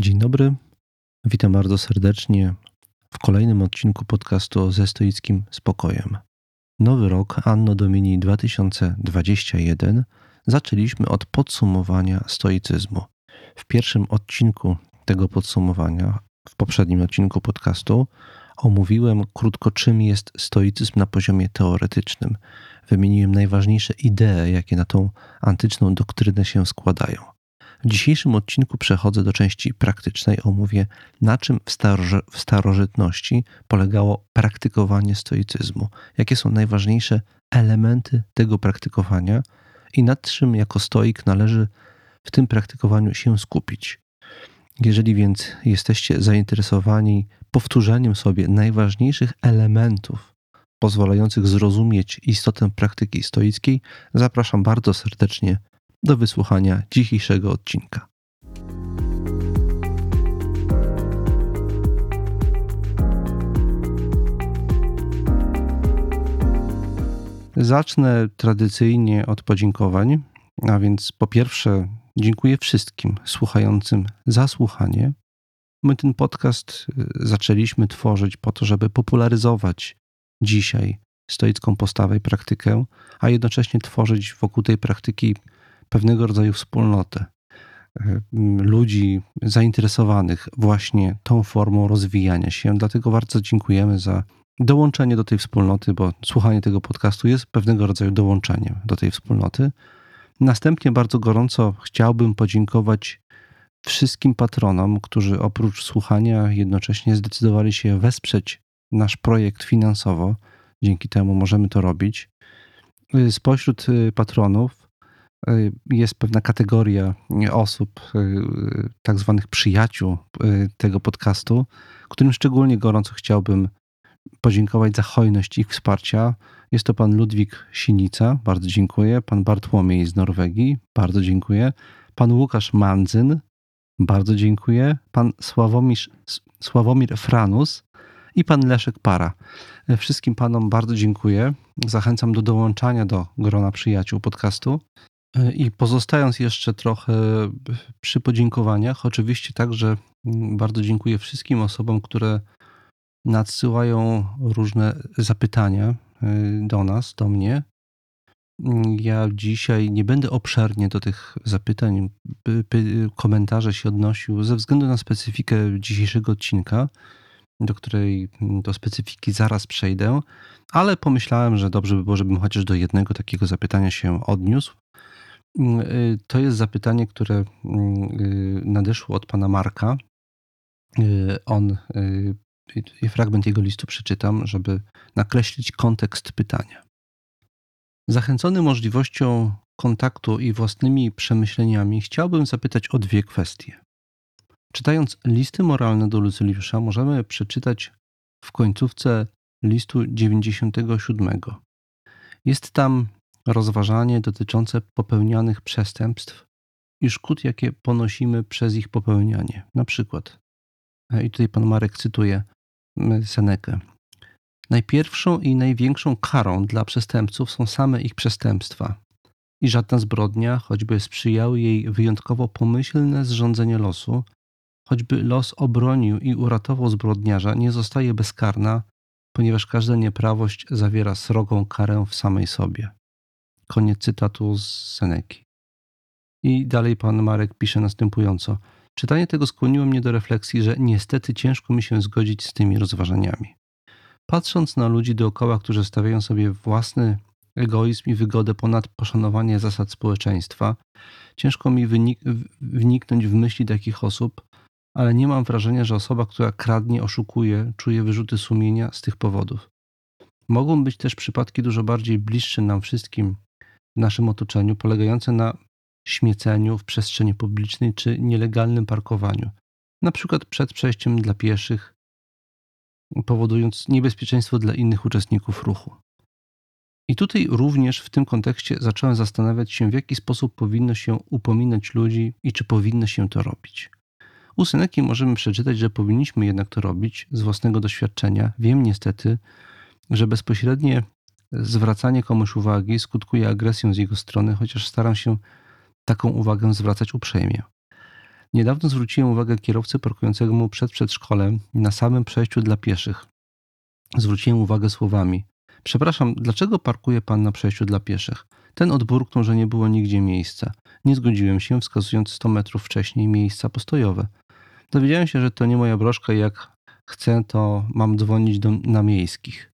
Dzień dobry, witam bardzo serdecznie w kolejnym odcinku podcastu ze stoickim spokojem. Nowy rok Anno Domini 2021 zaczęliśmy od podsumowania stoicyzmu. W pierwszym odcinku tego podsumowania, w poprzednim odcinku podcastu, omówiłem krótko, czym jest stoicyzm na poziomie teoretycznym. Wymieniłem najważniejsze idee, jakie na tą antyczną doktrynę się składają. W dzisiejszym odcinku przechodzę do części praktycznej. Omówię, na czym w, w starożytności polegało praktykowanie stoicyzmu, jakie są najważniejsze elementy tego praktykowania i nad czym jako stoik należy w tym praktykowaniu się skupić. Jeżeli więc jesteście zainteresowani powtórzeniem sobie najważniejszych elementów pozwalających zrozumieć istotę praktyki stoickiej, zapraszam bardzo serdecznie do wysłuchania dzisiejszego odcinka. Zacznę tradycyjnie od podziękowań, a więc po pierwsze dziękuję wszystkim słuchającym za słuchanie. My ten podcast y, zaczęliśmy tworzyć po to, żeby popularyzować dzisiaj stoicką postawę i praktykę, a jednocześnie tworzyć wokół tej praktyki pewnego rodzaju wspólnotę e, ludzi zainteresowanych właśnie tą formą rozwijania się. Dlatego bardzo dziękujemy za dołączenie do tej wspólnoty, bo słuchanie tego podcastu jest pewnego rodzaju dołączeniem do tej wspólnoty. Następnie bardzo gorąco chciałbym podziękować wszystkim patronom, którzy oprócz słuchania jednocześnie zdecydowali się wesprzeć nasz projekt finansowo. Dzięki temu możemy to robić. Spośród y, patronów jest pewna kategoria osób, y, tak zwanych przyjaciół y, tego podcastu, którym szczególnie gorąco chciałbym podziękować za hojność ich wsparcia. Jest to pan Ludwik Sinica, bardzo dziękuję. Pan Bartłomiej z Norwegii, bardzo dziękuję. Pan Łukasz Mandzyn, bardzo dziękuję. Pan Sławomir, Sławomir Franus i pan Leszek Para. Wszystkim panom bardzo dziękuję. Zachęcam do dołączania do grona przyjaciół podcastu. I pozostając jeszcze trochę przy podziękowaniach, oczywiście także mm, bardzo dziękuję wszystkim osobom, które nadsyłają różne zapytania y, do nas, do mnie. Ja dzisiaj nie będę obszernie do tych zapytań, komentarze się odnosił ze względu na specyfikę dzisiejszego odcinka, do której do specyfiki zaraz przejdę, ale pomyślałem, że dobrze by było, żebym chociaż do jednego takiego zapytania się odniósł. Mm, y, to jest zapytanie, które mm, y, nadeszło od pana Marka. Y, on, fragment jego listu przeczytam, żeby nakreślić kontekst pytania. Zachęcony możliwością kontaktu i własnymi przemyśleniami, chciałbym zapytać o dwie kwestie. Czytając listy moralne do Lucyliusza, możemy przeczytać w końcówce listu 97. Jest tam rozważanie dotyczące popełnianych przestępstw i szkód, jakie ponosimy przez ich popełnianie. Na przykład, e, i tutaj pan Marek cytuje Senekę. Najpierwszą i największą karą dla przestępców są same ich przestępstwa. I żadna zbrodnia, choćby sprzyjały jej wyjątkowo pomyślne zrządzenie losu, choćby los obronił i uratował zbrodniarza, nie zostaje bezkarna, ponieważ każda nieprawość zawiera srogą karę w samej sobie. Koniec cytatu z Seneki. I dalej pan Marek pisze następująco. Czytanie tego skłoniło mnie do refleksji, że niestety ciężko mi się zgodzić z tymi rozważaniami. Patrząc na ludzi dookoła, którzy stawiają sobie własny egoizm i wygodę ponad poszanowanie zasad społeczeństwa, ciężko mi wniknąć w myśli takich osób, ale nie mam wrażenia, że osoba, która kradnie, oszukuje, czuje wyrzuty sumienia z tych powodów. Mogą być też przypadki dużo bardziej bliższe nam wszystkim, w naszym otoczeniu, polegające na śmieceniu w przestrzeni publicznej czy nielegalnym parkowaniu, na przykład przed przejściem dla pieszych, powodując niebezpieczeństwo dla innych uczestników ruchu. I tutaj również w tym kontekście zacząłem zastanawiać się, w jaki sposób powinno się upominać ludzi i czy powinno się to robić. U Seneki możemy przeczytać, że powinniśmy jednak to robić z własnego doświadczenia. Wiem niestety, że bezpośrednie zwracanie komuś uwagi skutkuje agresją z jego strony, chociaż staram się taką uwagę zwracać uprzejmie. Niedawno zwróciłem uwagę kierowcy parkującego mu przed przedszkolem na samym przejściu dla pieszych. Zwróciłem uwagę słowami: Przepraszam, dlaczego parkuje pan na przejściu dla pieszych? Ten odburknął, że nie było nigdzie miejsca. Nie zgodziłem się, wskazując 100 metrów wcześniej miejsca postojowe. Dowiedziałem się, że to nie moja broszka i jak chcę, to mam dzwonić do, na miejskich.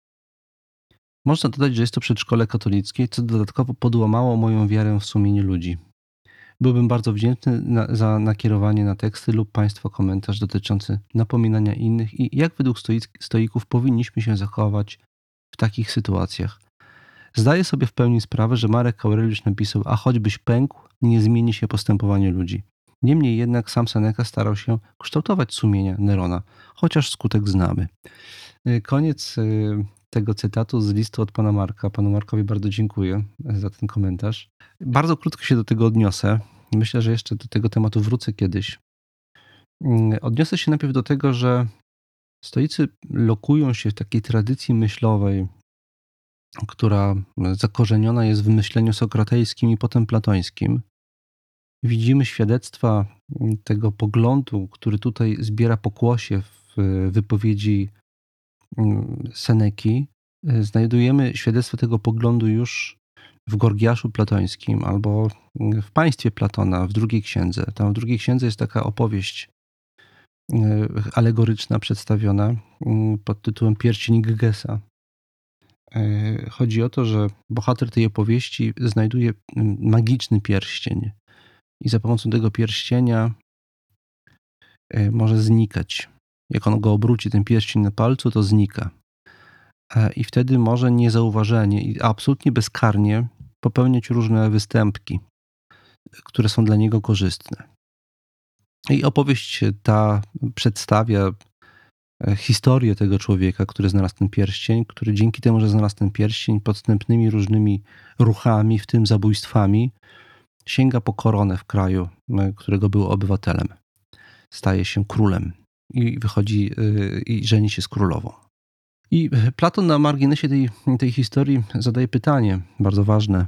Można dodać, że jest to przedszkole katolickie, co dodatkowo podłamało moją wiarę w sumienie ludzi. Byłbym bardzo wdzięczny na, za nakierowanie na teksty lub Państwa komentarz dotyczący napominania innych i jak według stoików powinniśmy się zachować w takich sytuacjach. Zdaję sobie w pełni sprawę, że Marek Aureliusz napisał, a choćbyś pękł, nie zmieni się postępowanie ludzi. Niemniej jednak sam Seneca starał się kształtować sumienia Nerona, chociaż skutek znamy. Koniec y, tego cytatu z listu od pana Marka. Panu Markowi bardzo dziękuję za ten komentarz. Bardzo krótko się do tego odniosę. Myślę, że jeszcze do tego tematu wrócę kiedyś. Y, odniosę się najpierw do tego, że stoicy lokują się w takiej tradycji myślowej, która zakorzeniona jest w myśleniu sokratejskim i potem platońskim, widzimy świadectwa tego poglądu, który tutaj zbiera pokłosie w wypowiedzi mm, Seneki. Znajdujemy świadectwo tego poglądu już w Gorgiaszu Platońskim albo w państwie Platona, w drugiej księdze. Tam w drugiej księdze jest taka opowieść e, alegoryczna przedstawiona mm, pod tytułem Pierścień Gygesa. E, chodzi o to, że bohater tej opowieści znajduje mm, magiczny pierścień i za pomocą tego pierścienia może znikać. Jak on go obróci, ten pierścień na palcu, to znika. E, I wtedy może niezauważenie i absolutnie bezkarnie popełniać różne występki, które są dla niego korzystne. I opowieść ta przedstawia E, historię tego człowieka, który znalazł ten pierścień, który dzięki temu, że znalazł ten pierścień, podstępnymi różnymi ruchami, w tym zabójstwami, sięga po koronę w kraju, e, którego był obywatelem. Staje się królem i wychodzi e, i żeni się z królową. I Platon na marginesie tej, tej historii zadaje pytanie bardzo ważne.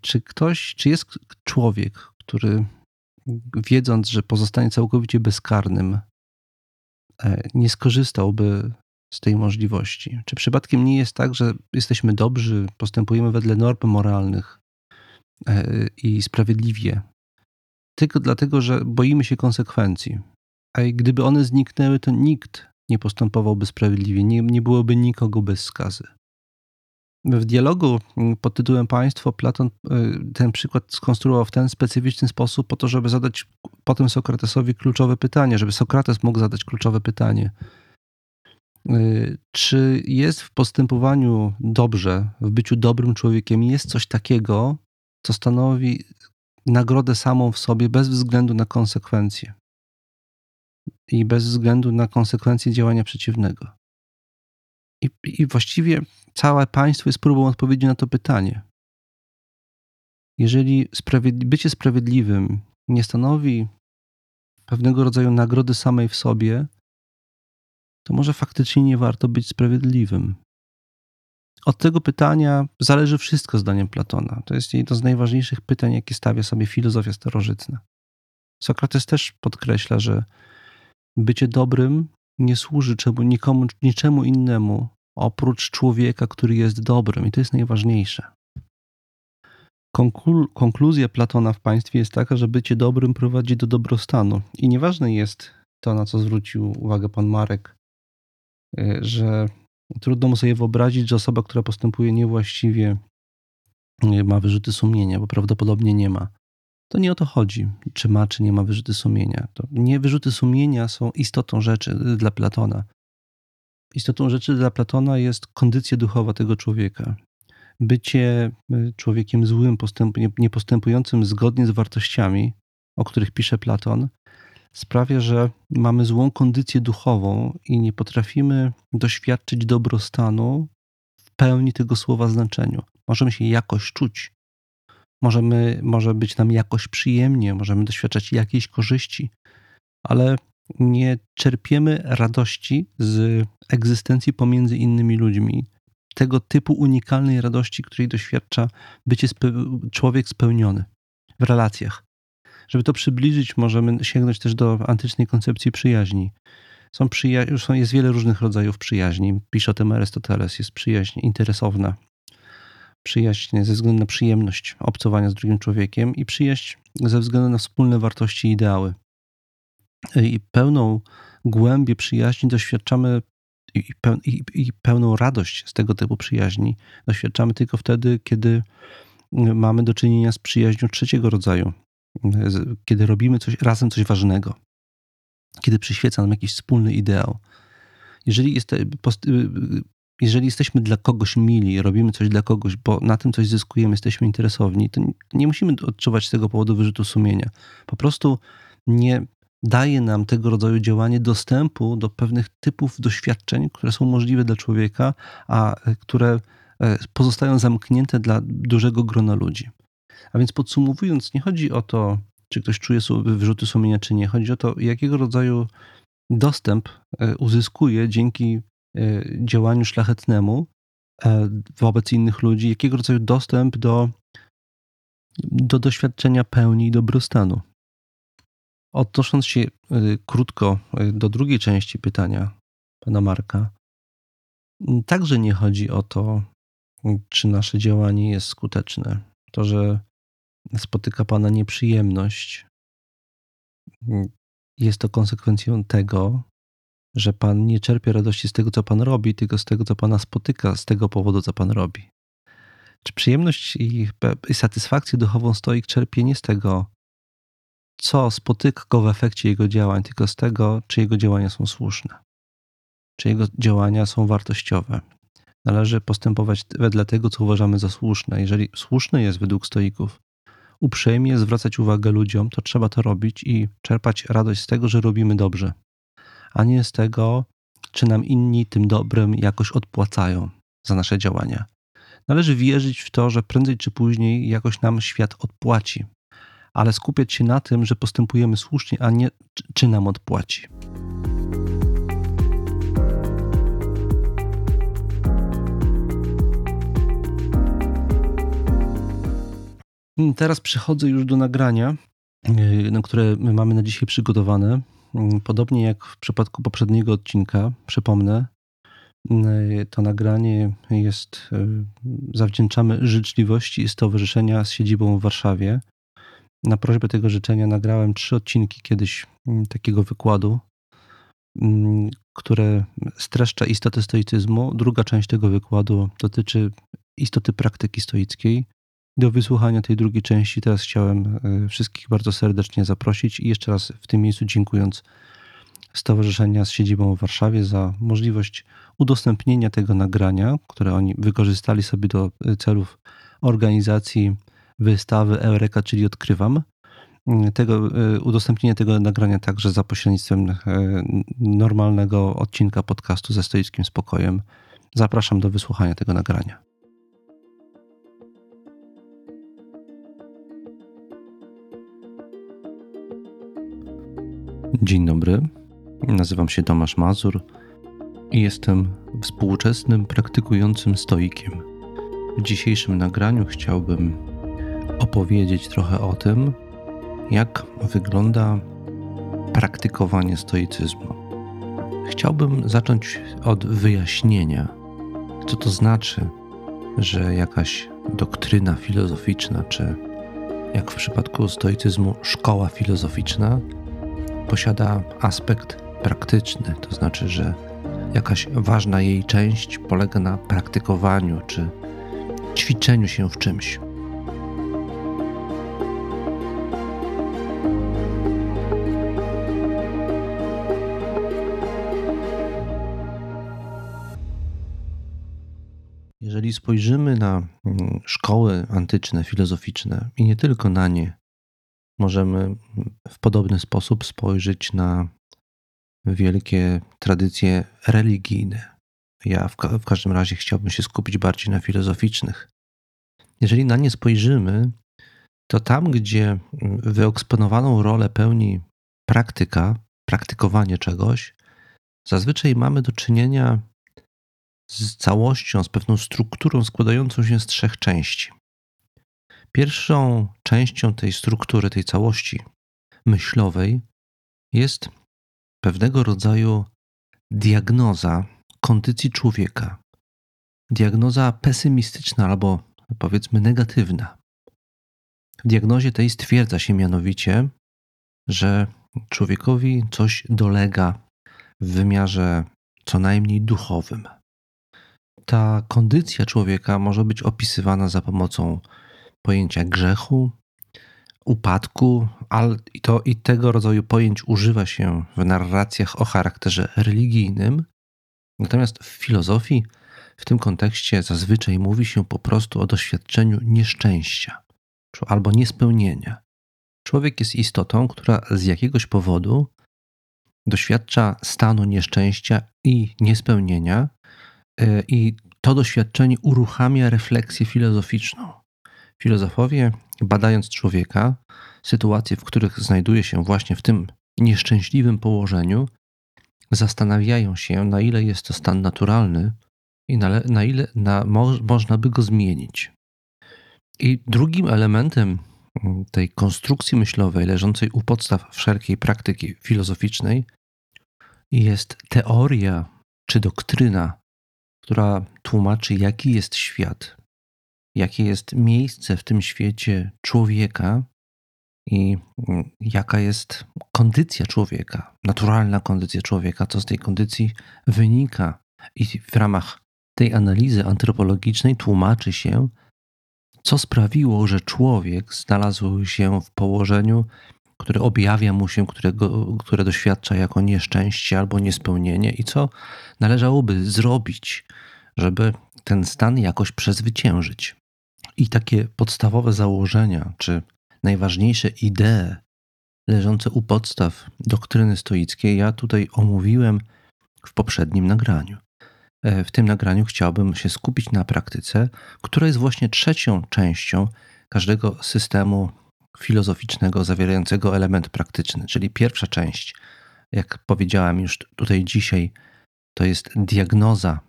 Czy ktoś, czy jest człowiek, który wiedząc, że pozostanie całkowicie bezkarnym, E, nie skorzystałby z tej możliwości? Czy przypadkiem nie jest tak, że jesteśmy dobrzy, postępujemy wedle norm moralnych e, i sprawiedliwie, tylko dlatego, że boimy się konsekwencji? A gdyby one zniknęły, to nikt nie postępowałby sprawiedliwie, nie, nie byłoby nikogo bez skazy. W dialogu mm, pod tytułem Państwo Platon y, ten przykład skonstruował w ten specyficzny sposób po to, żeby zadać potem Sokratesowi kluczowe pytanie, żeby Sokrates mógł zadać kluczowe pytanie. Y, czy jest w postępowaniu dobrze, w byciu dobrym człowiekiem, jest coś takiego, co stanowi nagrodę samą w sobie bez względu na konsekwencje i bez względu na konsekwencje działania przeciwnego? I, I, właściwie całe państwo jest próbą odpowiedzi na to pytanie. Jeżeli sprawiedli bycie sprawiedliwym nie stanowi pewnego rodzaju nagrody samej w sobie, to może faktycznie nie warto być sprawiedliwym. Od tego pytania zależy wszystko zdaniem Platona. To jest jedno z najważniejszych pytań, jakie stawia sobie filozofia starożytna. Sokrates też podkreśla, że bycie dobrym nie służy czemu, nikomu, niczemu innemu oprócz człowieka, który jest dobrym, i to jest najważniejsze. konkluzja Platona w państwie jest taka, że bycie dobrym prowadzi do dobrostanu. I nieważne jest to, na co zwrócił uwagę pan Marek, y, że trudno mu sobie wyobrazić, że osoba, która postępuje niewłaściwie, y, ma wyrzuty sumienia, bo prawdopodobnie nie ma. To nie o to chodzi, czy ma, czy nie ma wyrzuty sumienia. To nie wyrzuty sumienia są istotą rzeczy dla Platona. Istotą rzeczy dla Platona jest kondycja duchowa tego człowieka. Bycie y, człowiekiem złym, postęp, nie postępującym zgodnie z wartościami, o których pisze Platon, sprawia, że mamy złą kondycję duchową i nie potrafimy doświadczyć dobrostanu w pełni tego słowa znaczeniu. Możemy się jakoś czuć, możemy, może być nam jakoś przyjemnie, możemy doświadczać jakiejś korzyści, ale nie czerpiemy radości z egzystencji pomiędzy innymi ludźmi. Tego typu unikalnej radości, której doświadcza bycie spe człowiek spełniony w relacjach. Żeby to przybliżyć, możemy sięgnąć też do antycznej koncepcji przyjaźni. Są przyja- są, jest wiele różnych rodzajów przyjaźni. Pisze o tym Arystoteles. Jest przyjaźń interesowna, przyjaźń ze względu na przyjemność obcowania z drugim człowiekiem i przyjaźń ze względu na wspólne wartości i ideały. I pełną głębię przyjaźni doświadczamy i, pełną radość z tego typu przyjaźni doświadczamy tylko wtedy, kiedy mamy do czynienia z przyjaźnią trzeciego rodzaju, kiedy robimy coś razem coś ważnego, kiedy przyświeca nam jakiś wspólny ideał. Jeżeli, jest, jeżeli jesteśmy dla kogoś mili, robimy coś dla kogoś, bo na tym coś zyskujemy, jesteśmy interesowni, to nie musimy odczuwać z tego powodu wyrzutu sumienia. Po prostu nie daje nam tego rodzaju działanie dostępu do pewnych typów doświadczeń, które są możliwe dla człowieka, a które e, pozostają zamknięte dla dużego grona ludzi. A więc podsumowując, nie chodzi o to, czy ktoś czuje wyrzuty sumienia, czy nie. Chodzi o to, jakiego rodzaju dostęp e, uzyskuje dzięki e, działaniu szlachetnemu wobec innych ludzi, jakiego rodzaju dostęp do, do doświadczenia pełni i dobrostanu. Odnosząc się y, krótko y, do drugiej części pytania pana Marka, także nie chodzi o to, czy nasze działanie jest skuteczne. To, że spotyka pana nieprzyjemność, jest to konsekwencją tego, że pan nie czerpie radości z tego, co pan robi, tylko z tego, co pana spotyka, z tego powodu, co pan robi. Czy przyjemność i, i satysfakcję duchową stoik czerpie nie z tego, co spotyka go w efekcie jego działań, tylko z tego, czy jego działania są słuszne, czy jego działania są wartościowe. Należy postępować wedle tego, co uważamy za słuszne. Jeżeli słuszne jest według stoików, uprzejmie zwracać uwagę ludziom, to trzeba to robić i czerpać radość z tego, że robimy dobrze, a nie z tego, czy nam inni tym dobrem jakoś odpłacają za nasze działania. Należy wierzyć w to, że prędzej czy później jakoś nam świat odpłaci ale skupiać się na tym, że postępujemy słusznie, a nie czy nam odpłaci. Teraz przechodzę już do nagrania, y, które mamy na dzisiaj przygotowane. Podobnie jak w przypadku poprzedniego odcinka, przypomnę, to nagranie jest, y, zawdzięczamy życzliwości Stowarzyszenia z siedzibą w Warszawie, na prośbę tego życzenia nagrałem trzy odcinki kiedyś mm, takiego wykładu, mm, które streszcza istotę stoicyzmu. Druga część tego wykładu dotyczy istoty praktyki stoickiej. Do wysłuchania tej drugiej części teraz chciałem e, wszystkich bardzo serdecznie zaprosić i jeszcze raz w tym miejscu dziękując Stowarzyszenia z siedzibą w Warszawie za możliwość udostępnienia tego nagrania, które oni wykorzystali sobie do e, celów organizacji wystawy Eureka, czyli Odkrywam. Tego, e, udostępnienie tego nagrania także za pośrednictwem normalnego odcinka podcastu ze stoickim spokojem. Zapraszam do wysłuchania tego nagrania. Dzień dobry. Nazywam się Tomasz Mazur i jestem współczesnym praktykującym stoikiem. W dzisiejszym nagraniu chciałbym opowiedzieć trochę o tym, jak wygląda praktykowanie stoicyzmu. Chciałbym zacząć od wyjaśnienia, co to znaczy, że jakaś doktryna filozoficzna, czy jak w przypadku stoicyzmu, szkoła filozoficzna, posiada aspekt praktyczny, to znaczy, że jakaś ważna jej część polega na praktykowaniu czy ćwiczeniu się w czymś. Jeżeli spojrzymy na mm, szkoły antyczne, filozoficzne i nie tylko na nie, możemy w podobny sposób spojrzeć na wielkie tradycje religijne. Ja w, ka w każdym razie chciałbym się skupić bardziej na filozoficznych. Jeżeli na nie spojrzymy, to tam, gdzie wyeksponowaną rolę pełni praktyka, praktykowanie czegoś, zazwyczaj mamy do czynienia z całością, z pewną strukturą składającą się z trzech części. Pierwszą częścią tej struktury, tej całości myślowej jest pewnego rodzaju diagnoza kondycji człowieka. Diagnoza pesymistyczna albo powiedzmy negatywna. W diagnozie tej stwierdza się mianowicie, że człowiekowi coś dolega w wymiarze co najmniej duchowym. Ta kondycja człowieka może być opisywana za pomocą pojęcia grzechu, upadku, ale i, to, i tego rodzaju pojęć używa się w narracjach o charakterze religijnym. Natomiast w filozofii w tym kontekście zazwyczaj mówi się po prostu o doświadczeniu nieszczęścia albo niespełnienia. Człowiek jest istotą, która z jakiegoś powodu doświadcza stanu nieszczęścia i niespełnienia, e, i to doświadczenie uruchamia refleksję filozoficzną. Filozofowie, badając człowieka, sytuacje, w których znajduje się właśnie w tym nieszczęśliwym położeniu, zastanawiają się, na ile jest to stan naturalny i na, na ile na, mo, można by go zmienić. I drugim elementem mm, tej konstrukcji myślowej leżącej u podstaw wszelkiej praktyki filozoficznej jest teoria czy doktryna, która tłumaczy, jaki jest świat, jakie jest miejsce w tym świecie człowieka i mm, jaka jest kondycja człowieka, naturalna kondycja człowieka, co z tej kondycji wynika. I w ramach tej analizy antropologicznej tłumaczy się, co sprawiło, że człowiek znalazł się w położeniu, które objawia mu się, którego, które doświadcza jako nieszczęście albo niespełnienie, i co należałoby zrobić, żeby ten stan jakoś przezwyciężyć. I takie podstawowe założenia, czy najważniejsze idee leżące u podstaw doktryny stoickiej, ja tutaj omówiłem w poprzednim nagraniu. E, w tym nagraniu chciałbym się skupić na praktyce, która jest właśnie trzecią częścią każdego systemu filozoficznego zawierającego element praktyczny. Czyli pierwsza część, jak powiedziałem już tutaj dzisiaj, to jest diagnoza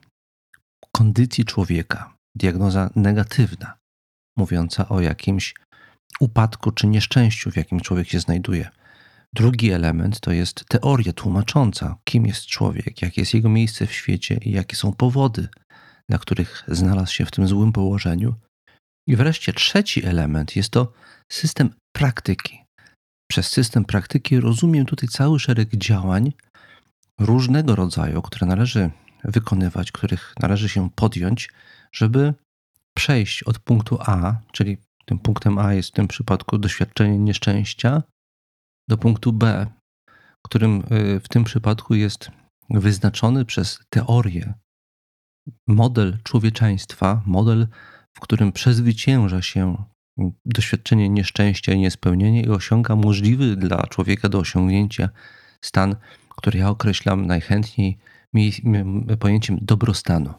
kondycji człowieka, diagnoza negatywna, mówiąca o jakimś upadku czy nieszczęściu, w jakim człowiek się znajduje. Drugi element to jest teoria tłumacząca, kim jest człowiek, jakie jest jego miejsce w świecie i jakie są powody, dla których znalazł się w tym złym położeniu. I wreszcie trzeci element jest to system praktyki. Przez system praktyki rozumiem tutaj cały szereg działań różnego rodzaju, które należy wykonywać, których należy się podjąć, żeby przejść od punktu A, czyli tym punktem A jest w tym przypadku doświadczenie nieszczęścia, do punktu B, którym y, w tym przypadku jest wyznaczony przez teorię model człowieczeństwa, model, w którym przezwycięża się doświadczenie nieszczęścia i niespełnienia i osiąga możliwy dla człowieka do osiągnięcia stan, który ja określam najchętniej pojęciem dobrostanu.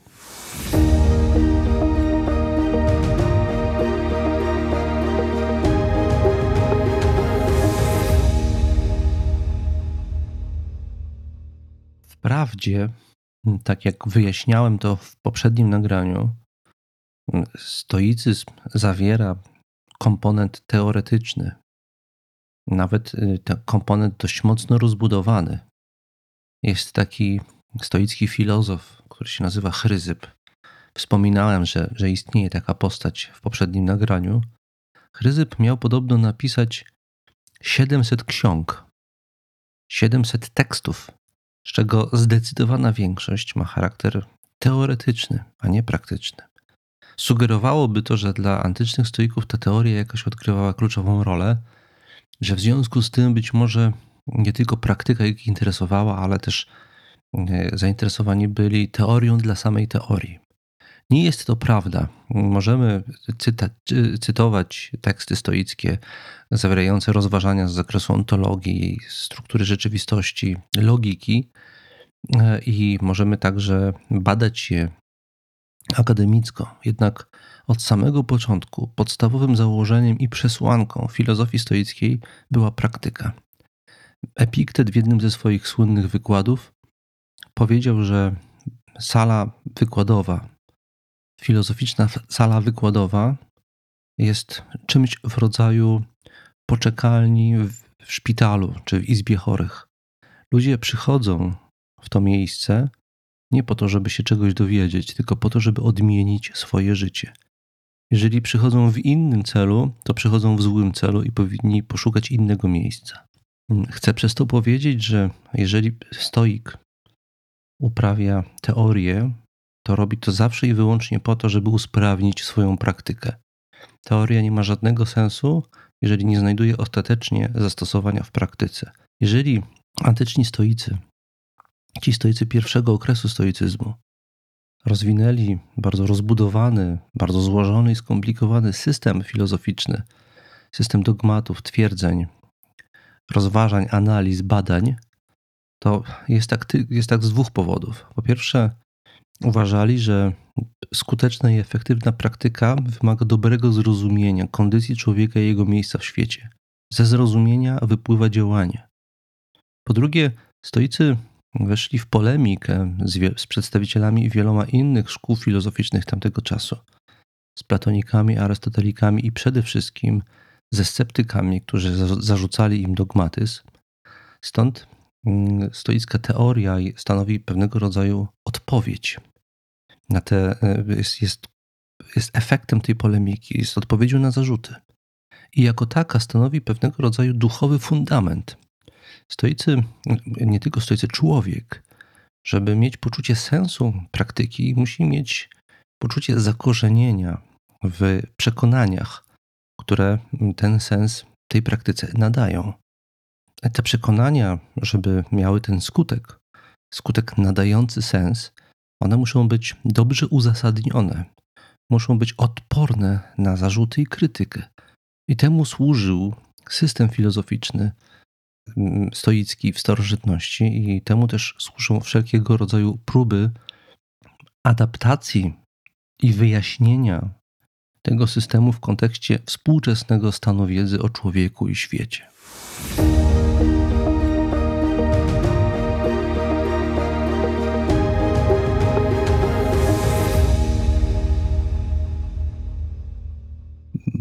Wprawdzie, tak jak wyjaśniałem to w poprzednim nagraniu, stoicyzm zawiera komponent teoretyczny, nawet y, komponent dość mocno rozbudowany. Jest taki stoicki filozof, który się nazywa Chryzyp. Wspominałem, że, że istnieje taka postać w poprzednim nagraniu. Chryzyp miał podobno napisać 700 ksiąg, 700 tekstów, z czego zdecydowana większość ma charakter teoretyczny, a nie praktyczny. Sugerowałoby to, że dla antycznych stoików ta teoria jakoś odgrywała kluczową rolę, że w związku z tym być może nie tylko praktyka ich interesowała, ale też zainteresowani byli teorią dla samej teorii. Nie jest to prawda. Możemy cyta, cytować teksty stoickie zawierające rozważania z zakresu ontologii, struktury rzeczywistości, logiki e, i możemy także badać je akademicko. Jednak od samego początku podstawowym założeniem i przesłanką filozofii stoickiej była praktyka. Epiktet w jednym ze swoich słynnych wykładów powiedział, że sala wykładowa, filozoficzna sala wykładowa jest czymś w rodzaju poczekalni w szpitalu czy w izbie chorych. Ludzie przychodzą w to miejsce nie po to, żeby się czegoś dowiedzieć, tylko po to, żeby odmienić swoje życie. Jeżeli przychodzą w innym celu, to przychodzą w złym celu i powinni poszukać innego miejsca. Chcę przez to powiedzieć, że jeżeli stoik uprawia teorię, to robi to zawsze i wyłącznie po to, żeby usprawnić swoją praktykę. Teoria nie ma żadnego sensu, jeżeli nie znajduje ostatecznie zastosowania w praktyce. Jeżeli antyczni stoicy, ci stoicy pierwszego okresu stoicyzmu, rozwinęli bardzo rozbudowany, bardzo złożony i skomplikowany system filozoficzny, system dogmatów, twierdzeń, rozważań, analiz, badań, to jest tak, jest tak z dwóch powodów. Po pierwsze, uważali, że skuteczna i efektywna praktyka wymaga dobrego zrozumienia kondycji człowieka i jego miejsca w świecie. Ze zrozumienia wypływa działanie. Po drugie, stoicy weszli w polemikę z, z przedstawicielami wieloma innych szkół filozoficznych tamtego czasu. Z platonikami, arystotelikami i przede wszystkim ze sceptykami, którzy zarzucali im dogmatyzm. Stąd stoicka teoria stanowi pewnego rodzaju odpowiedź na te, e, jest, jest, jest efektem tej polemiki, jest odpowiedzią na zarzuty. I jako taka stanowi pewnego rodzaju duchowy fundament. Stoicy, nie tylko stoicy, człowiek, żeby mieć poczucie sensu praktyki, musi mieć poczucie zakorzenienia w przekonaniach, które ten sens tej praktyce nadają. Te przekonania, żeby miały ten skutek, skutek nadający sens, one muszą być dobrze uzasadnione, muszą być odporne na zarzuty i krytykę. I temu służył system filozoficzny mm, stoicki w starożytności, i temu też służą wszelkiego rodzaju próby adaptacji i wyjaśnienia tego systemu w kontekście współczesnego stanu wiedzy o człowieku i świecie.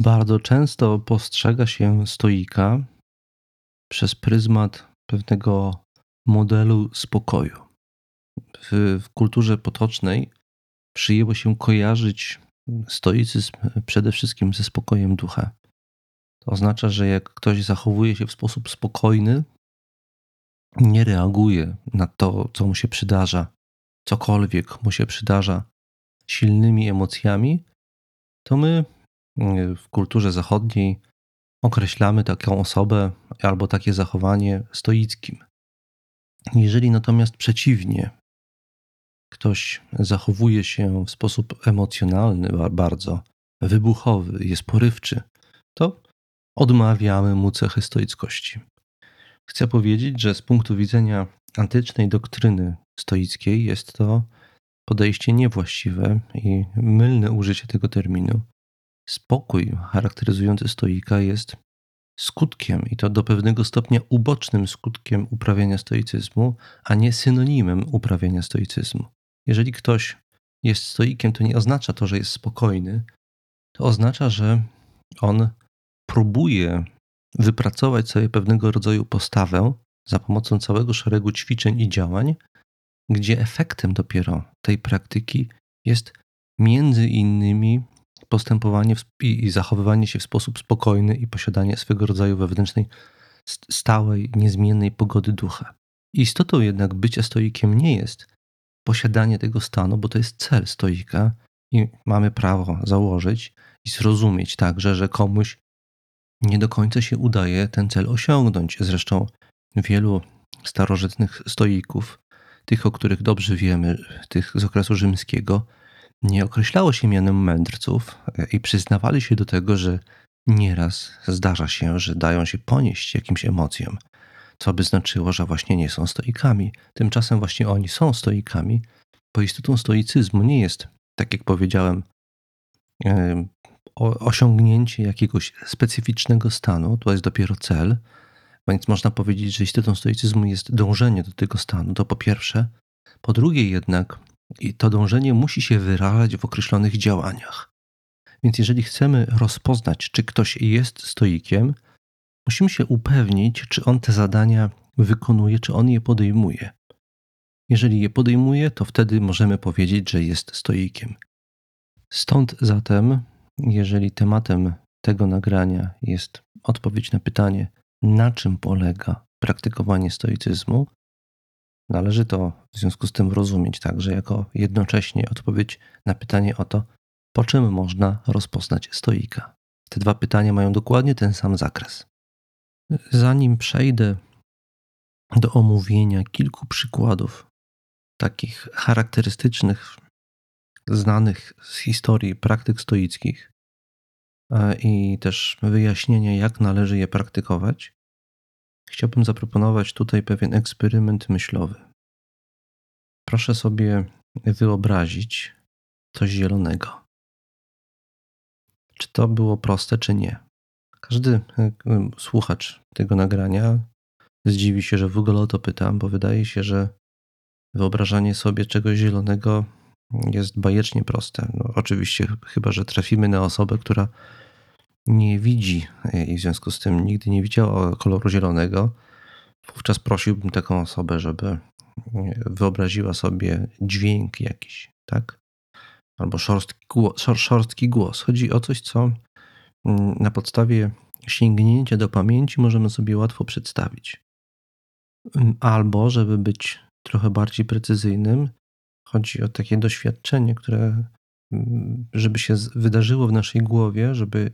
Bardzo często postrzega się stoika przez pryzmat pewnego modelu spokoju. W, w kulturze potocznej przyjęło się kojarzyć stoicyzm przede wszystkim ze spokojem ducha. To oznacza, że jak ktoś zachowuje się w sposób spokojny, nie reaguje na to, co mu się przydarza, cokolwiek mu się przydarza silnymi emocjami, to my w kulturze zachodniej określamy taką osobę albo takie zachowanie stoickim. Jeżeli natomiast przeciwnie, ktoś zachowuje się w sposób emocjonalny, bardzo wybuchowy, jest porywczy, to odmawiamy mu cechy stoickości. Chcę powiedzieć, że z punktu widzenia antycznej doktryny stoickiej jest to podejście niewłaściwe i mylne użycie tego terminu, Spokój charakteryzujący stoika jest skutkiem, i to do pewnego stopnia ubocznym skutkiem uprawiania stoicyzmu, a nie synonimem uprawiania stoicyzmu. Jeżeli ktoś jest stoikiem, to nie oznacza to, że jest spokojny, to oznacza, że on próbuje wypracować sobie pewnego rodzaju postawę za pomocą całego szeregu ćwiczeń i działań, gdzie efektem dopiero tej praktyki jest między innymi postępowanie i zachowywanie się w sposób spokojny i posiadanie swego rodzaju wewnętrznej, stałej, niezmiennej pogody ducha. Istotą jednak bycia stoikiem nie jest posiadanie tego stanu, bo to jest cel stoika i mamy prawo założyć i zrozumieć także, że komuś nie do końca się udaje ten cel osiągnąć. Zresztą wielu starożytnych stoików, tych, o których dobrze wiemy, tych z okresu rzymskiego, nie określało się mianem mędrców e, i przyznawali się do tego, że nieraz zdarza się, że dają się ponieść jakimś emocjom, co by znaczyło, że właśnie nie są stoikami. Tymczasem właśnie oni są stoikami, bo istotą stoicyzmu nie jest, tak jak powiedziałem, e, osiągnięcie jakiegoś specyficznego stanu, to jest dopiero cel, więc można powiedzieć, że istotą stoicyzmu jest dążenie do tego stanu, to po pierwsze. Po drugie jednak i to dążenie musi się wyrażać w określonych działaniach. Więc jeżeli chcemy rozpoznać, czy ktoś jest stoikiem, musimy się upewnić, czy on te zadania wykonuje, czy on je podejmuje. Jeżeli je podejmuje, to wtedy możemy powiedzieć, że jest stoikiem. Stąd zatem, jeżeli tematem tego nagrania jest odpowiedź na pytanie, na czym polega praktykowanie stoicyzmu, należy to w związku z tym rozumieć także jako jednocześnie odpowiedź na pytanie o to, po czym można rozpoznać stoika. Te dwa pytania mają dokładnie ten sam zakres. Zanim przejdę do omówienia kilku przykładów takich charakterystycznych, znanych z historii praktyk stoickich i też wyjaśnienia, jak należy je praktykować, chciałbym zaproponować tutaj pewien eksperyment myślowy. Proszę sobie wyobrazić coś zielonego. Czy to było proste, czy nie? Każdy e, słuchacz tego nagrania zdziwi się, że w ogóle o to pytam, bo wydaje się, że wyobrażanie sobie czegoś zielonego jest bajecznie proste. No, oczywiście, chyba że trafimy na osobę, która nie widzi i w związku z tym nigdy nie widziała koloru zielonego, wówczas prosiłbym taką osobę, żeby wyobraziła sobie dźwięk jakiś, tak? Albo szorstki głos. Szorstki głos. Chodzi o coś, co mm, na podstawie sięgnięcia do pamięci możemy sobie łatwo przedstawić. Mm, albo, żeby być trochę bardziej precyzyjnym, chodzi o takie doświadczenie, które, mm, żeby się wydarzyło w naszej głowie, żeby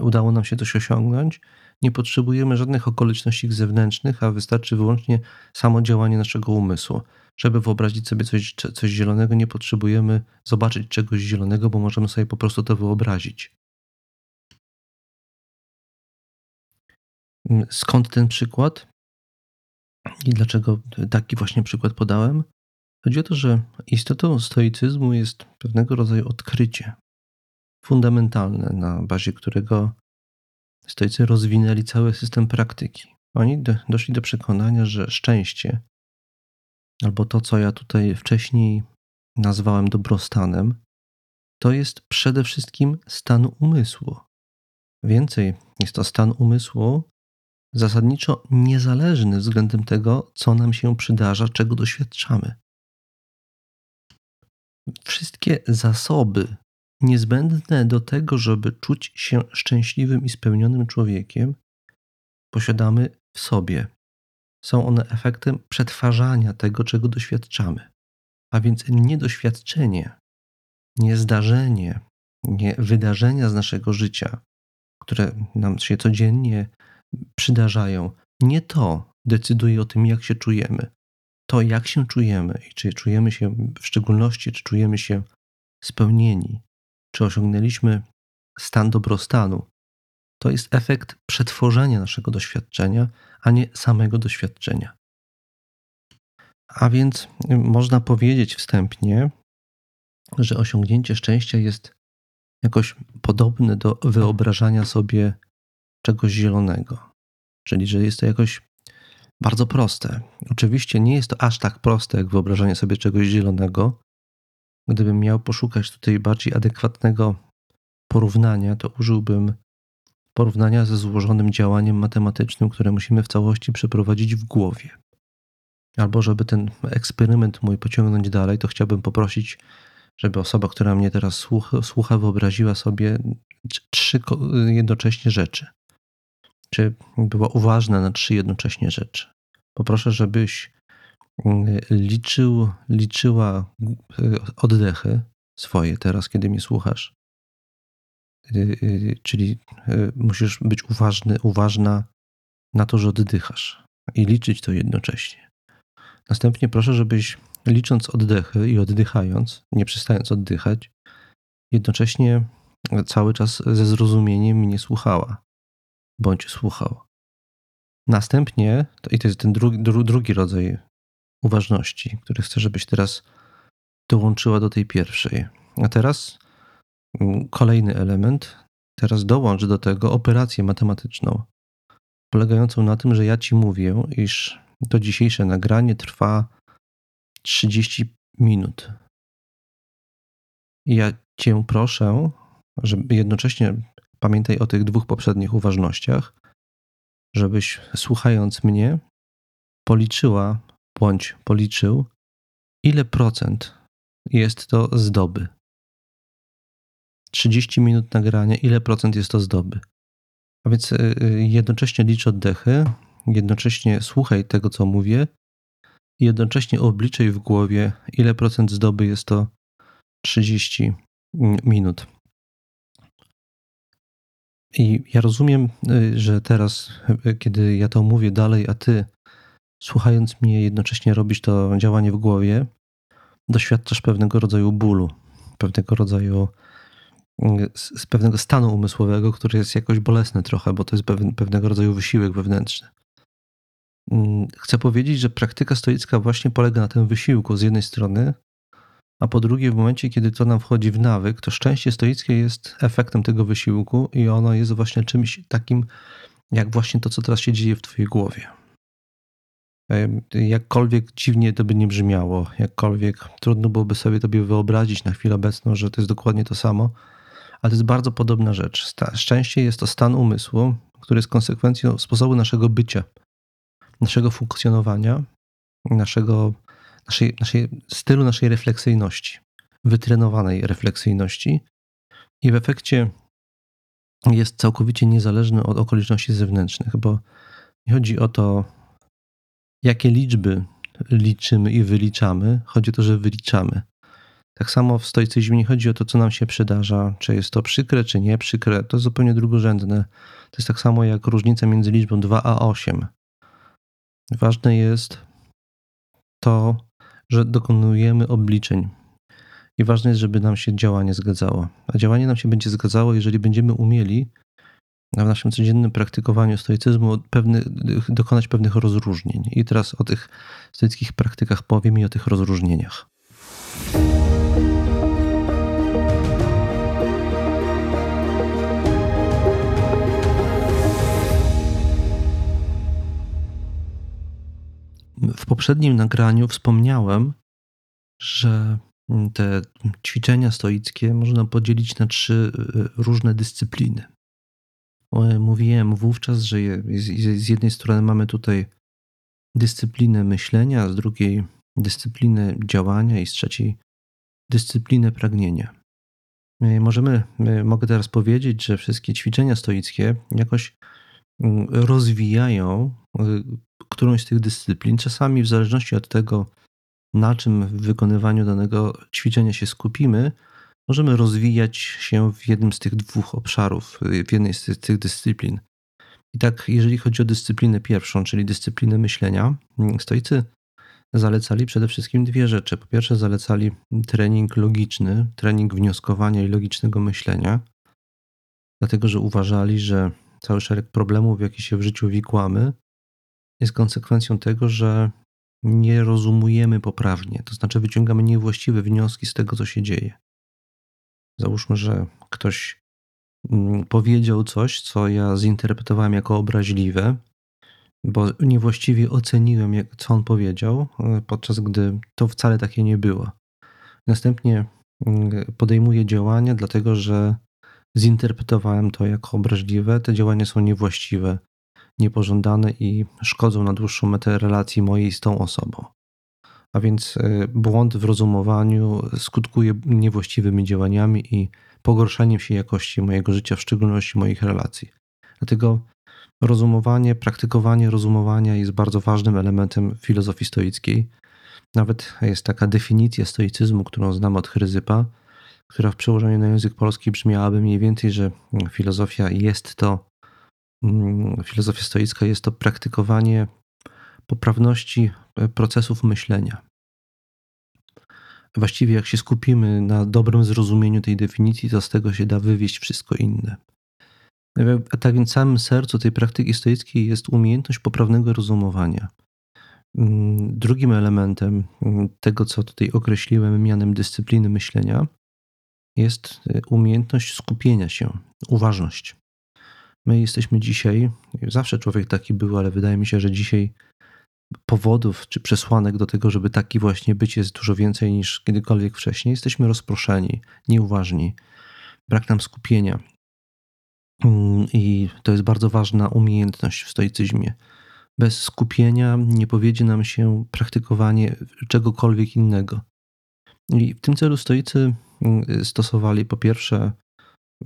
udało nam się coś osiągnąć, nie potrzebujemy żadnych okoliczności zewnętrznych, a wystarczy wyłącznie samo działanie naszego umysłu. Żeby wyobrazić sobie coś, coś zielonego, nie potrzebujemy zobaczyć czegoś zielonego, bo możemy sobie po prostu to wyobrazić. Skąd ten przykład? I dlaczego taki właśnie przykład podałem? Chodzi o to, że istotą stoicyzmu jest pewnego rodzaju odkrycie fundamentalne, na bazie którego stoicy rozwinęli cały system praktyki. Oni do, doszli do przekonania, że szczęście, albo to, co ja tutaj wcześniej nazwałem dobrostanem, to jest przede wszystkim stan umysłu. Więcej, jest to stan umysłu zasadniczo niezależny względem tego, co nam się przydarza, czego doświadczamy. Wszystkie zasoby niezbędne do tego, żeby czuć się szczęśliwym i spełnionym człowiekiem, posiadamy w sobie. Są one efektem przetwarzania tego, czego doświadczamy. A więc nie doświadczenie, nie zdarzenie, nie wydarzenia z naszego życia, które nam się codziennie przydarzają, nie to decyduje o tym, jak się czujemy. To, jak się czujemy i czy czujemy się, w szczególności, czy czujemy się spełnieni, czy osiągnęliśmy stan dobrostanu, to jest efekt przetworzenia naszego doświadczenia, a nie samego doświadczenia. A więc można powiedzieć wstępnie, że osiągnięcie szczęścia jest jakoś podobne do wyobrażania sobie czegoś zielonego. Czyli, że jest to jakoś bardzo proste. Oczywiście nie jest to aż tak proste, jak wyobrażanie sobie czegoś zielonego, Gdybym miał poszukać tutaj bardziej adekwatnego porównania, to użyłbym porównania ze złożonym działaniem matematycznym, które musimy w całości przeprowadzić w głowie. Albo żeby ten eksperyment mój pociągnąć dalej, to chciałbym poprosić, żeby osoba, która mnie teraz słucha, wyobraziła sobie trzy jednocześnie rzeczy. Czy była uważna na trzy jednocześnie rzeczy. Poproszę, żebyś liczył, liczyła e, oddechy swoje teraz, kiedy mnie słuchasz. E, czyli musisz być uważny, uważna na to, że oddychasz i liczyć to jednocześnie. Następnie proszę, żebyś licząc oddechy i oddychając, nie przestając oddychać, jednocześnie cały czas ze zrozumieniem mnie słuchała, bądź słuchał. Następnie, i to jest ten drugi, drugi rodzaj uważności, który chcę, żebyś teraz dołączyła do tej pierwszej. A teraz mm, kolejny element. Teraz dołącz do tego operację matematyczną, polegającą na tym, że ja ci mówię, iż to dzisiejsze nagranie trwa 30 minut. Ja cię proszę, żeby jednocześnie pamiętaj o tych dwóch poprzednich uważnościach, żebyś słuchając mnie policzyła bądź policzył, ile procent jest to zdoby. 30 minut nagrania, ile procent jest to zdoby. A więc y, y, jednocześnie licz oddechy, jednocześnie słuchaj tego, co mówię, jednocześnie obliczaj w głowie, ile procent zdoby jest to 30 minut. I ja rozumiem, y, że teraz, kiedy ja to mówię dalej, a ty słuchając mnie jednocześnie robisz to działanie w głowie, doświadczasz pewnego rodzaju bólu, pewnego rodzaju z pewnego stanu umysłowego, który jest jakoś bolesny trochę, bo to jest pewnego rodzaju wysiłek wewnętrzny. Mm, chcę powiedzieć, że praktyka stoicka właśnie polega na tym wysiłku z jednej strony, a po drugie, w momencie, kiedy to nam wchodzi w nawyk, to szczęście stoickie jest efektem tego wysiłku i ono jest właśnie czymś takim, jak właśnie to, co teraz się dzieje w Twojej głowie. Jakkolwiek dziwnie to by nie brzmiało, jakkolwiek trudno byłoby sobie tobie wyobrazić na chwilę obecną, że to jest dokładnie to samo, ale to jest bardzo podobna rzecz. Szczęście jest to stan umysłu, który jest konsekwencją sposobu naszego bycia, naszego funkcjonowania, naszego, naszej, naszej stylu naszej refleksyjności, wytrenowanej refleksyjności i w efekcie jest całkowicie niezależny od okoliczności zewnętrznych, bo nie chodzi o to, jakie liczby liczymy i wyliczamy, chodzi o to, że wyliczamy. Tak samo w stoicyzmie nie chodzi o to, co nam się przydarza, czy jest to przykre, czy nie przykre, to zupełnie drugorzędne. To jest tak samo jak różnica między liczbą 2 a 8. Ważne jest to, że dokonujemy obliczeń. I ważne jest, żeby nam się działanie zgadzało. A działanie nam się będzie zgadzało, jeżeli będziemy umieli w naszym codziennym praktykowaniu stoicyzmu pewny, dokonać pewnych rozróżnień. I teraz o tych stoickich praktykach powiem i o tych rozróżnieniach. W poprzednim nagraniu wspomniałem, że te ćwiczenia stoickie można podzielić na trzy y, różne dyscypliny. Mówiłem wówczas, że z jednej strony mamy tutaj dyscyplinę myślenia, z drugiej dyscyplinę działania i z trzeciej dyscyplinę pragnienia. Możemy, mogę teraz powiedzieć, że wszystkie ćwiczenia stoickie jakoś mm, rozwijają którąś z tych dyscyplin. Czasami, w zależności od tego, na czym w wykonywaniu danego ćwiczenia się skupimy, możemy rozwijać się w jednym z tych dwóch obszarów, w jednej z tych dyscyplin. I tak, jeżeli chodzi o dyscyplinę pierwszą, czyli dyscyplinę myślenia, stoicy zalecali przede wszystkim dwie rzeczy. Po pierwsze, zalecali trening logiczny, trening wnioskowania i logicznego myślenia, dlatego że uważali, że cały szereg problemów, jakie się w życiu wikłamy, jest konsekwencją tego, że nie rozumujemy poprawnie, to znaczy wyciągamy niewłaściwe wnioski z tego, co się dzieje. Załóżmy, że ktoś mm, powiedział coś, co ja zinterpretowałem jako obraźliwe, bo niewłaściwie oceniłem, co on powiedział, e, podczas gdy to wcale takie nie było. Następnie mm, podejmuję działania, dlatego że zinterpretowałem to jako obraźliwe. Te działania są niewłaściwe, niepożądane i szkodzą na dłuższą metę relacji mojej z tą osobą. A więc e, błąd w rozumowaniu skutkuje niewłaściwymi działaniami i pogorszeniem się jakości mojego życia, w szczególności moich relacji. Dlatego rozumowanie, praktykowanie rozumowania jest bardzo ważnym elementem filozofii stoickiej. Nawet jest taka definicja stoicyzmu, którą znam od Chryzypa, która w przełożeniu na język polski brzmiałaby mniej więcej, że filozofia jest to, mm, filozofia stoicka jest to praktykowanie poprawności e, procesów myślenia. Właściwie, jak się skupimy na dobrym zrozumieniu tej definicji, to z tego się da wywieść wszystko inne. A tak więc w samym sercu tej praktyki stoickiej jest umiejętność poprawnego rozumowania. Mm, drugim elementem mm, tego, co tutaj określiłem mianem dyscypliny myślenia, jest y, umiejętność skupienia się, uważność. My jesteśmy dzisiaj, zawsze człowiek taki był, ale wydaje mi się, że dzisiaj powodów czy przesłanek do tego, żeby taki właśnie być jest dużo więcej niż kiedykolwiek wcześniej. Jesteśmy rozproszeni, nieuważni, brak nam skupienia. Mm, I to jest bardzo ważna umiejętność w stoicyzmie. Bez skupienia nie powiedzie nam się praktykowanie czegokolwiek innego. I w tym celu stoicy mm, stosowali po pierwsze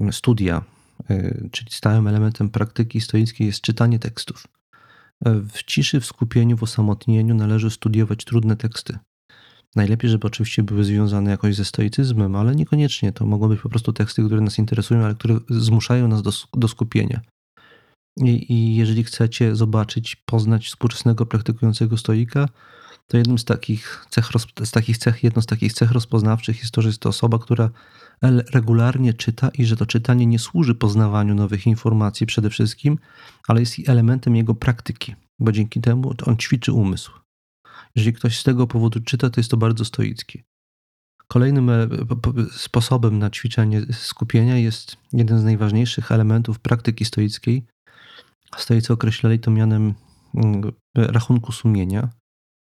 mm, studia, y, czyli stałym elementem praktyki stoickiej jest czytanie tekstów. W ciszy, w skupieniu, w osamotnieniu należy studiować trudne teksty. Najlepiej, żeby oczywiście były związane jakoś ze stoicyzmem, ale niekoniecznie. To mogą być po prostu teksty, które nas interesują, ale które zmuszają nas do, do skupienia. I, I, jeżeli chcecie zobaczyć, poznać współczesnego praktykującego stoika, to jednym z takich cech, z takich cech, jedną z takich cech rozpoznawczych jest to, że jest to osoba, która regularnie czyta i że to czytanie nie służy poznawaniu nowych informacji przede wszystkim, ale jest elementem jego praktyki, bo dzięki temu on ćwiczy umysł. Jeżeli ktoś z tego powodu czyta, to jest to bardzo stoickie. Kolejnym e, sposobem na ćwiczenie skupienia jest jeden z najważniejszych elementów praktyki stoickiej. Stoicy określali to mianem mm, rachunku sumienia.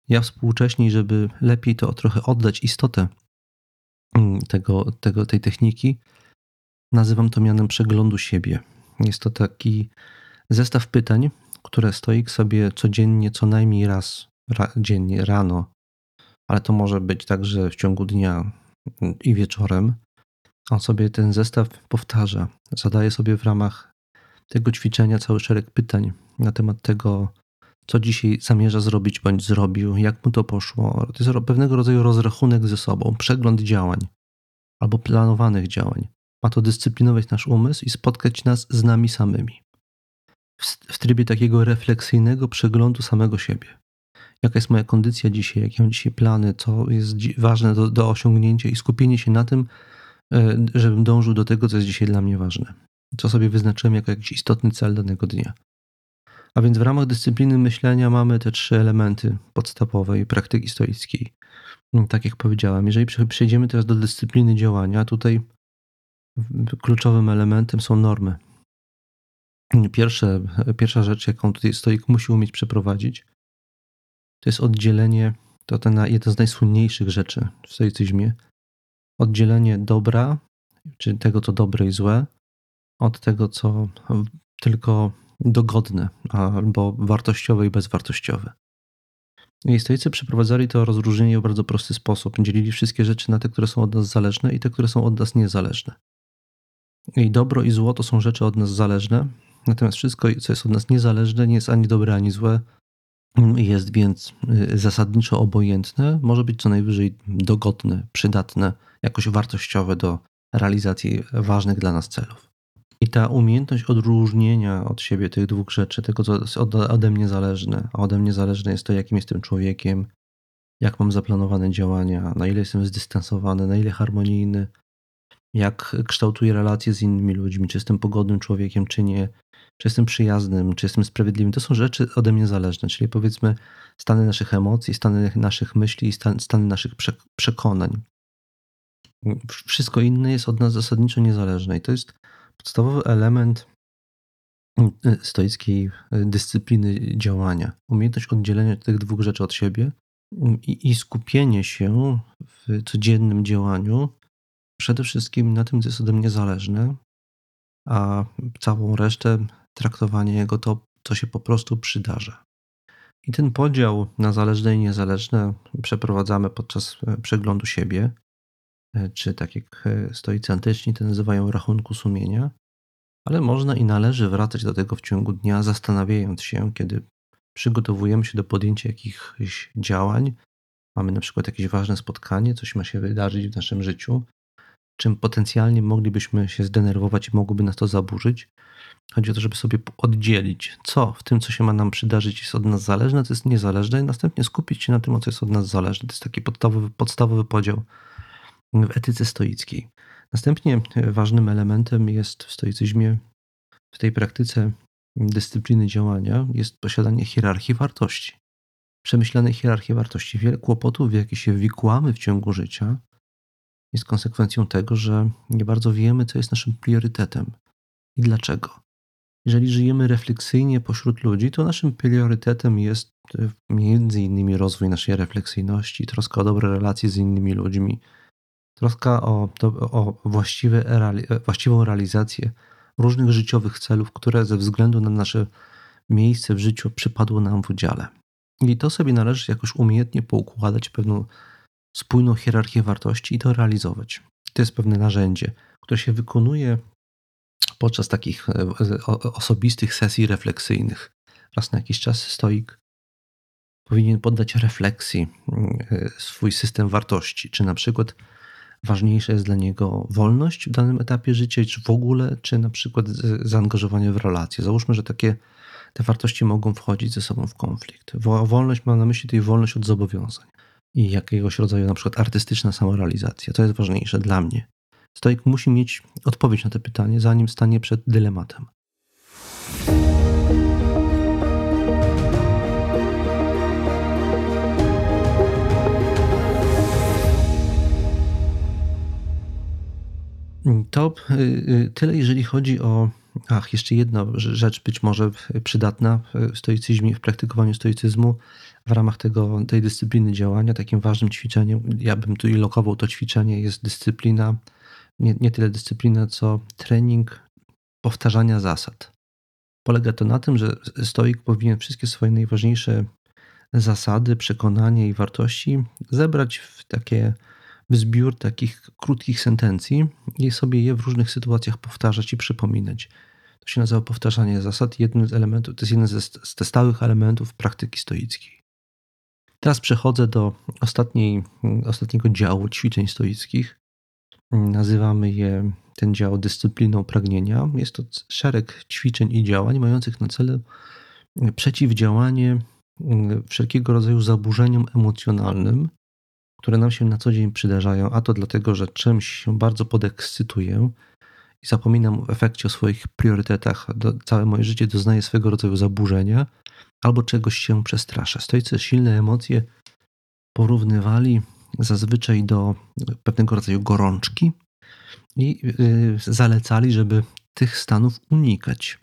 Ja współcześnie, żeby lepiej to trochę oddać istotę mm, tego, tego, tej techniki, nazywam to mianem przeglądu siebie. Jest to taki zestaw pytań, które stoik sobie codziennie co najmniej raz ra, dziennie, rano, ale to może być także w ciągu dnia i wieczorem. On sobie ten zestaw powtarza. Zadaje sobie w ramach tego ćwiczenia cały szereg pytań na temat tego, co dzisiaj zamierza zrobić bądź zrobił, jak mu to poszło. To jest pewnego rodzaju rozrachunek ze sobą, przegląd działań albo planowanych działań. Ma to dyscyplinować nasz umysł i spotkać nas z nami samymi. W, trybie takiego refleksyjnego przeglądu samego siebie jaka jest moja kondycja dzisiaj, jakie mam dzisiaj plany, co jest ważne do, do osiągnięcia i skupienie się na tym, e, żebym dążył do tego, co jest dzisiaj dla mnie ważne. Co sobie wyznaczyłem jako jakiś istotny cel danego dnia. A więc w ramach dyscypliny myślenia mamy te trzy elementy podstawowej praktyki stoickiej. No, tak jak powiedziałem, jeżeli przejdziemy teraz do dyscypliny działania, tutaj kluczowym elementem są normy. Pierwsze, pierwsza rzecz, jaką tutaj stoik musi umieć przeprowadzić, to jest oddzielenie, to ten jeden z najsłynniejszych rzeczy w stoicyzmie, oddzielenie dobra, czy tego, co dobre i złe, od tego, co tylko dogodne, albo wartościowe i bezwartościowe. Stoicy przeprowadzali to rozróżnienie w bardzo prosty sposób. Dzielili wszystkie rzeczy na te, które są od nas zależne i te, które są od nas niezależne. I dobro i zło to są rzeczy od nas zależne, natomiast wszystko, co jest od nas niezależne, nie jest ani dobre, ani złe, jest więc y, zasadniczo obojętne, może być co najwyżej dogodne, przydatne, jakoś wartościowe do realizacji ważnych dla nas celów. I ta umiejętność odróżnienia od siebie tych dwóch rzeczy, tego co jest ode mnie zależne, a ode mnie zależne jest to, jakim jestem człowiekiem, jak mam zaplanowane działania, na ile jestem zdystansowany, na ile harmonijny, jak kształtuję relacje z innymi ludźmi, czy jestem pogodnym człowiekiem, czy nie, czy jestem przyjaznym, czy jestem sprawiedliwym. To są rzeczy ode mnie zależne, czyli powiedzmy stany naszych emocji, stany naszych myśli i stany naszych przekonań. Wszystko inne jest od nas zasadniczo niezależne i to jest podstawowy element y, stoickiej y, dyscypliny działania. Umiejętność oddzielenia tych dwóch rzeczy od siebie i, i skupienie się w codziennym działaniu przede wszystkim na tym, co jest ode mnie zależne, a całą resztę traktowanie jego to, co się po prostu przydarza. I ten podział na zależne i niezależne przeprowadzamy podczas e, przeglądu siebie, czy tak jak e, stoicy antyczni to nazywają rachunku sumienia, ale można i należy wracać do tego w ciągu dnia, zastanawiając się, kiedy przygotowujemy się do podjęcia jakichś działań, mamy na przykład jakieś ważne spotkanie, coś ma się wydarzyć w naszym życiu, czym potencjalnie moglibyśmy się zdenerwować i mogłoby nas to zaburzyć. Chodzi o to, żeby sobie oddzielić, co w tym, co się ma nam przydarzyć, jest od nas zależne, co jest niezależne, i następnie skupić się na tym, co jest od nas zależne. To jest taki podstawowy, podstawowy podział w etyce stoickiej. Następnie ważnym elementem jest w stoicyzmie, w tej praktyce dyscypliny działania, jest posiadanie hierarchii wartości. Przemyślanej hierarchii wartości. Wiele kłopotów, w jakie się wikłamy w ciągu życia, jest konsekwencją tego, że nie bardzo wiemy, co jest naszym priorytetem i dlaczego. Jeżeli żyjemy refleksyjnie pośród ludzi, to naszym priorytetem jest e, między innymi rozwój naszej refleksyjności, troska o dobre relacje z innymi ludźmi, troska o, o właściwe, właściwą realizację różnych życiowych celów, które ze względu na nasze miejsce w życiu przypadło nam w udziale. I to sobie należy jakoś umiejętnie poukładać pewną spójną hierarchię wartości i to realizować. To jest pewne narzędzie, które się wykonuje podczas takich e, osobistych sesji refleksyjnych. Raz na jakiś czas stoik powinien poddać refleksji e, swój system wartości, czy na przykład ważniejsza jest dla niego wolność w danym etapie życia, czy w ogóle, czy na przykład zaangażowanie w relacje. Załóżmy, że takie te wartości mogą wchodzić ze sobą w konflikt. Wolność ma na myśli tej wolność od zobowiązań i jakiegoś rodzaju na przykład artystyczna samorealizacja. To jest ważniejsze dla mnie. Stoik musi mieć odpowiedź na to pytanie, zanim stanie przed dylematem. To y, y, tyle, jeżeli chodzi o. Ach, jeszcze jedna rzecz, być może przydatna w stoicyzmie, w praktykowaniu stoicyzmu w ramach tego, tej dyscypliny działania. Takim ważnym ćwiczeniem, ja bym tu lokował to ćwiczenie, jest dyscyplina, nie, nie tyle dyscyplina, co trening powtarzania zasad. Polega to na tym, że stoik powinien wszystkie swoje najważniejsze zasady, przekonania i wartości zebrać w takie zbiór takich krótkich sentencji i sobie je w różnych sytuacjach powtarzać i przypominać. To się nazywa powtarzanie zasad. Jednym z elementów, to jest jeden ze, ze stałych elementów praktyki stoickiej. Teraz przechodzę do ostatniej, ostatniego działu ćwiczeń stoickich. Nazywamy je ten dział dyscypliną pragnienia. Jest to szereg ćwiczeń i działań mających na celu przeciwdziałanie wszelkiego rodzaju zaburzeniom emocjonalnym, które nam się na co dzień przydarzają, a to dlatego, że czymś się bardzo podekscytuję i zapominam w efekcie o swoich priorytetach, do, całe moje życie doznaje swego rodzaju zaburzenia, albo czegoś się przestraszę. Stoicy silne emocje porównywali zazwyczaj do pewnego rodzaju gorączki i y, zalecali, żeby tych stanów unikać.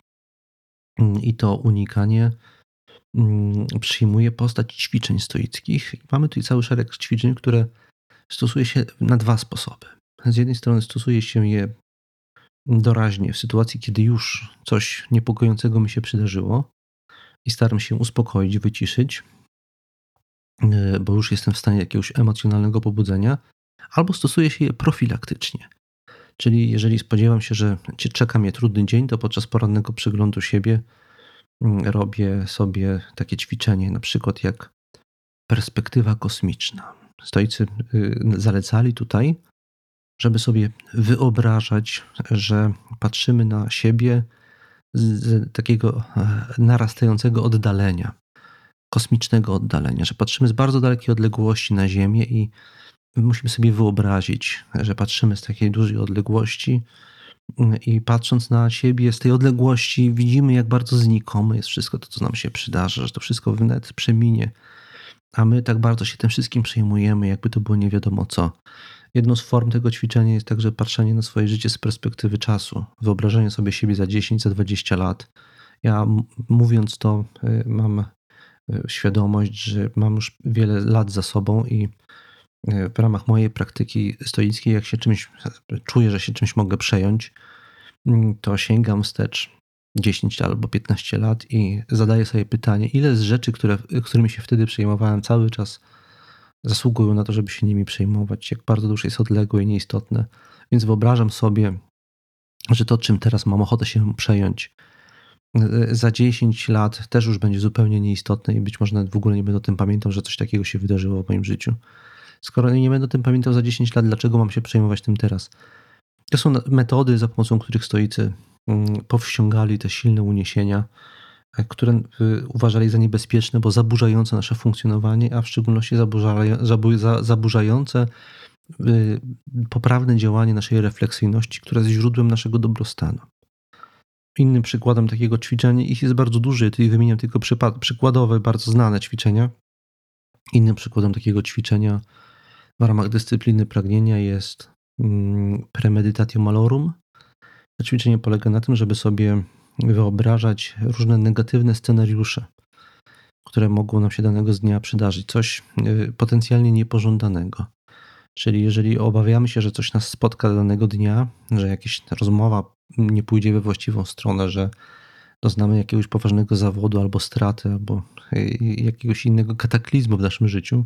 I to unikanie przyjmuje postać ćwiczeń stoickich. Mamy tutaj cały szereg ćwiczeń, które stosuje się na dwa sposoby. Z jednej strony stosuje się je doraźnie w sytuacji, kiedy już coś niepokojącego mi się przydarzyło i staram się uspokoić, wyciszyć, e, bo już jestem w stanie jakiegoś emocjonalnego pobudzenia, albo stosuję się je profilaktycznie. Czyli jeżeli spodziewam się, że czeka mnie trudny dzień, to podczas porannego przeglądu siebie robię sobie takie ćwiczenie, na przykład jak perspektywa kosmiczna. Stoicy y, zalecali tutaj, żeby sobie wyobrażać, że patrzymy na siebie z takiego e, narastającego oddalenia, kosmicznego oddalenia, że patrzymy z bardzo dalekiej odległości na Ziemię i musimy sobie wyobrazić, że patrzymy z takiej dużej odległości i patrząc na siebie z tej odległości, widzimy, jak bardzo znikome jest wszystko to, co nam się przydarzy, że to wszystko wnet przeminie, a my tak bardzo się tym wszystkim przejmujemy, jakby to było nie wiadomo co. Jedną z form tego ćwiczenia jest także patrzenie na swoje życie z perspektywy czasu, wyobrażenie sobie siebie za 10, za 20 lat. Ja mówiąc to, y, mam y, świadomość, że mam już wiele lat za sobą i w ramach mojej praktyki stoickiej, jak się czymś czuję, że się czymś mogę przejąć, mm, to sięgam wstecz 10 albo 15 lat i zadaję sobie pytanie, ile z rzeczy, które, którymi się wtedy przejmowałem, cały czas zasługują na to, żeby się nimi przejmować, jak bardzo dużo jest odległe i nieistotne. Więc wyobrażam sobie, że to, czym teraz mam ochotę się przejąć, e, za 10 lat też już będzie zupełnie nieistotne i być może nawet w ogóle nie będę o tym pamiętał, że coś takiego się wydarzyło w moim życiu. Skoro nie będę o tym pamiętał za 10 lat, dlaczego mam się przejmować tym teraz? To są metody, za pomocą których stoicy mm, powściągali te silne uniesienia, e, które e, uważali za niebezpieczne, bo zaburzające nasze funkcjonowanie, a w szczególności zaburzające e, poprawne działanie naszej refleksyjności, które jest źródłem naszego dobrostanu. Innym przykładem takiego ćwiczenia, ich jest bardzo dużo, tutaj wymieniam tylko przykładowe, bardzo znane ćwiczenia. Innym przykładem takiego ćwiczenia w ramach dyscypliny pragnienia jest mm, premedytatio malorum. To ćwiczenie polega na tym, żeby sobie wyobrażać różne negatywne scenariusze, które mogą nam się danego dnia przydarzyć, coś y, potencjalnie niepożądanego. Czyli jeżeli obawiamy się, że coś nas spotka danego dnia, że jakaś rozmowa nie pójdzie we właściwą stronę, że doznamy jakiegoś poważnego zawodu albo straty, albo jakiegoś innego kataklizmu w naszym życiu,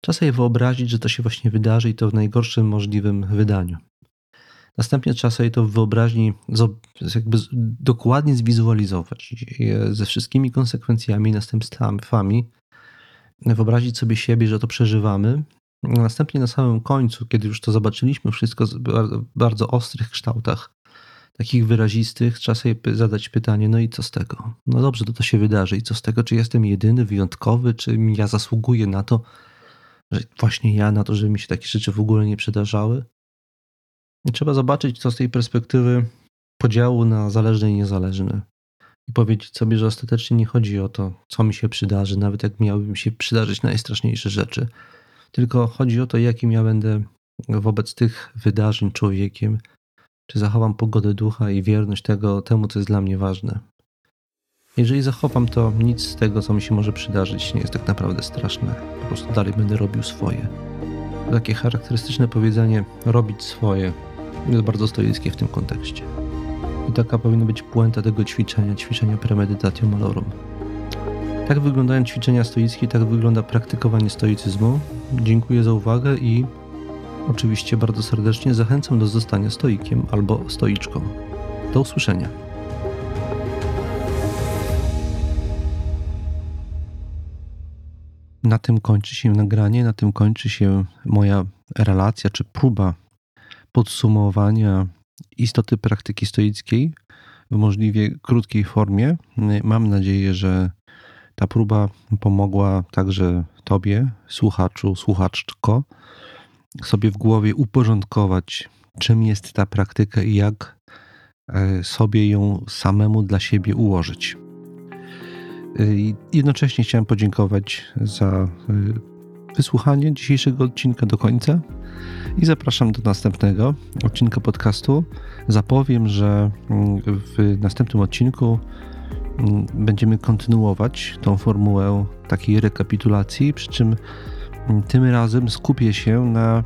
trzeba sobie wyobrazić, że to się właśnie wydarzy i to w najgorszym możliwym wydaniu. Następnie trzeba sobie to w wyobraźni jakby dokładnie zwizualizować ze wszystkimi konsekwencjami, następstwami, wyobrazić sobie siebie, że to przeżywamy. Następnie na samym końcu, kiedy już to zobaczyliśmy wszystko w bardzo ostrych kształtach, takich wyrazistych, trzeba sobie zadać pytanie, no i co z tego? No dobrze, to to się wydarzy i co z tego? Czy jestem jedyny, wyjątkowy, czy ja zasługuję na to, że właśnie ja, na to, żeby mi się takie rzeczy w ogóle nie przydarzały? I trzeba zobaczyć to z tej perspektywy podziału na zależne i niezależne. I powiedzieć sobie, że ostatecznie nie chodzi o to, co mi się przydarzy, nawet jak miałyby mi się przydarzyć najstraszniejsze rzeczy. Tylko chodzi o to, jakim ja będę wobec tych wydarzeń człowiekiem, czy zachowam pogodę ducha i wierność tego, temu, co jest dla mnie ważne. Jeżeli zachowam to, nic z tego, co mi się może przydarzyć, nie jest tak naprawdę straszne. Po prostu dalej będę robił swoje. Takie charakterystyczne powiedzenie robić swoje jest bardzo stoickie w tym kontekście. I taka powinna być puenta tego ćwiczenia, ćwiczenia premedytatio malorum. Tak wyglądają ćwiczenia stoickie, tak wygląda praktykowanie stoicyzmu. Dziękuję za uwagę i oczywiście bardzo serdecznie zachęcam do zostania stoikiem albo stoiczką. Do usłyszenia. Na tym kończy się nagranie, na tym kończy się moja relacja czy próba podsumowania istoty praktyki stoickiej w możliwie krótkiej formie. Mam nadzieję, że ta próba pomogła także Tobie, słuchaczu, słuchaczko, sobie w głowie uporządkować, czym jest ta praktyka i jak e, sobie ją samemu dla siebie ułożyć. E, jednocześnie chciałem podziękować za e, wysłuchanie dzisiejszego odcinka do końca i zapraszam do następnego odcinka podcastu. Zapowiem, że mm, w następnym odcinku mm, będziemy kontynuować tą formułę takiej rekapitulacji, przy czym mm, tym razem skupię się na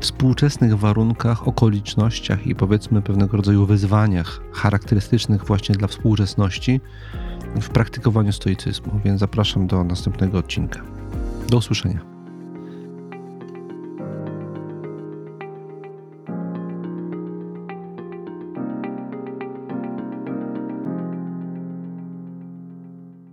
współczesnych warunkach, okolicznościach i powiedzmy pewnego rodzaju wyzwaniach charakterystycznych właśnie dla współczesności w praktykowaniu stoicyzmu. Więc zapraszam do następnego odcinka. Do usłyszenia.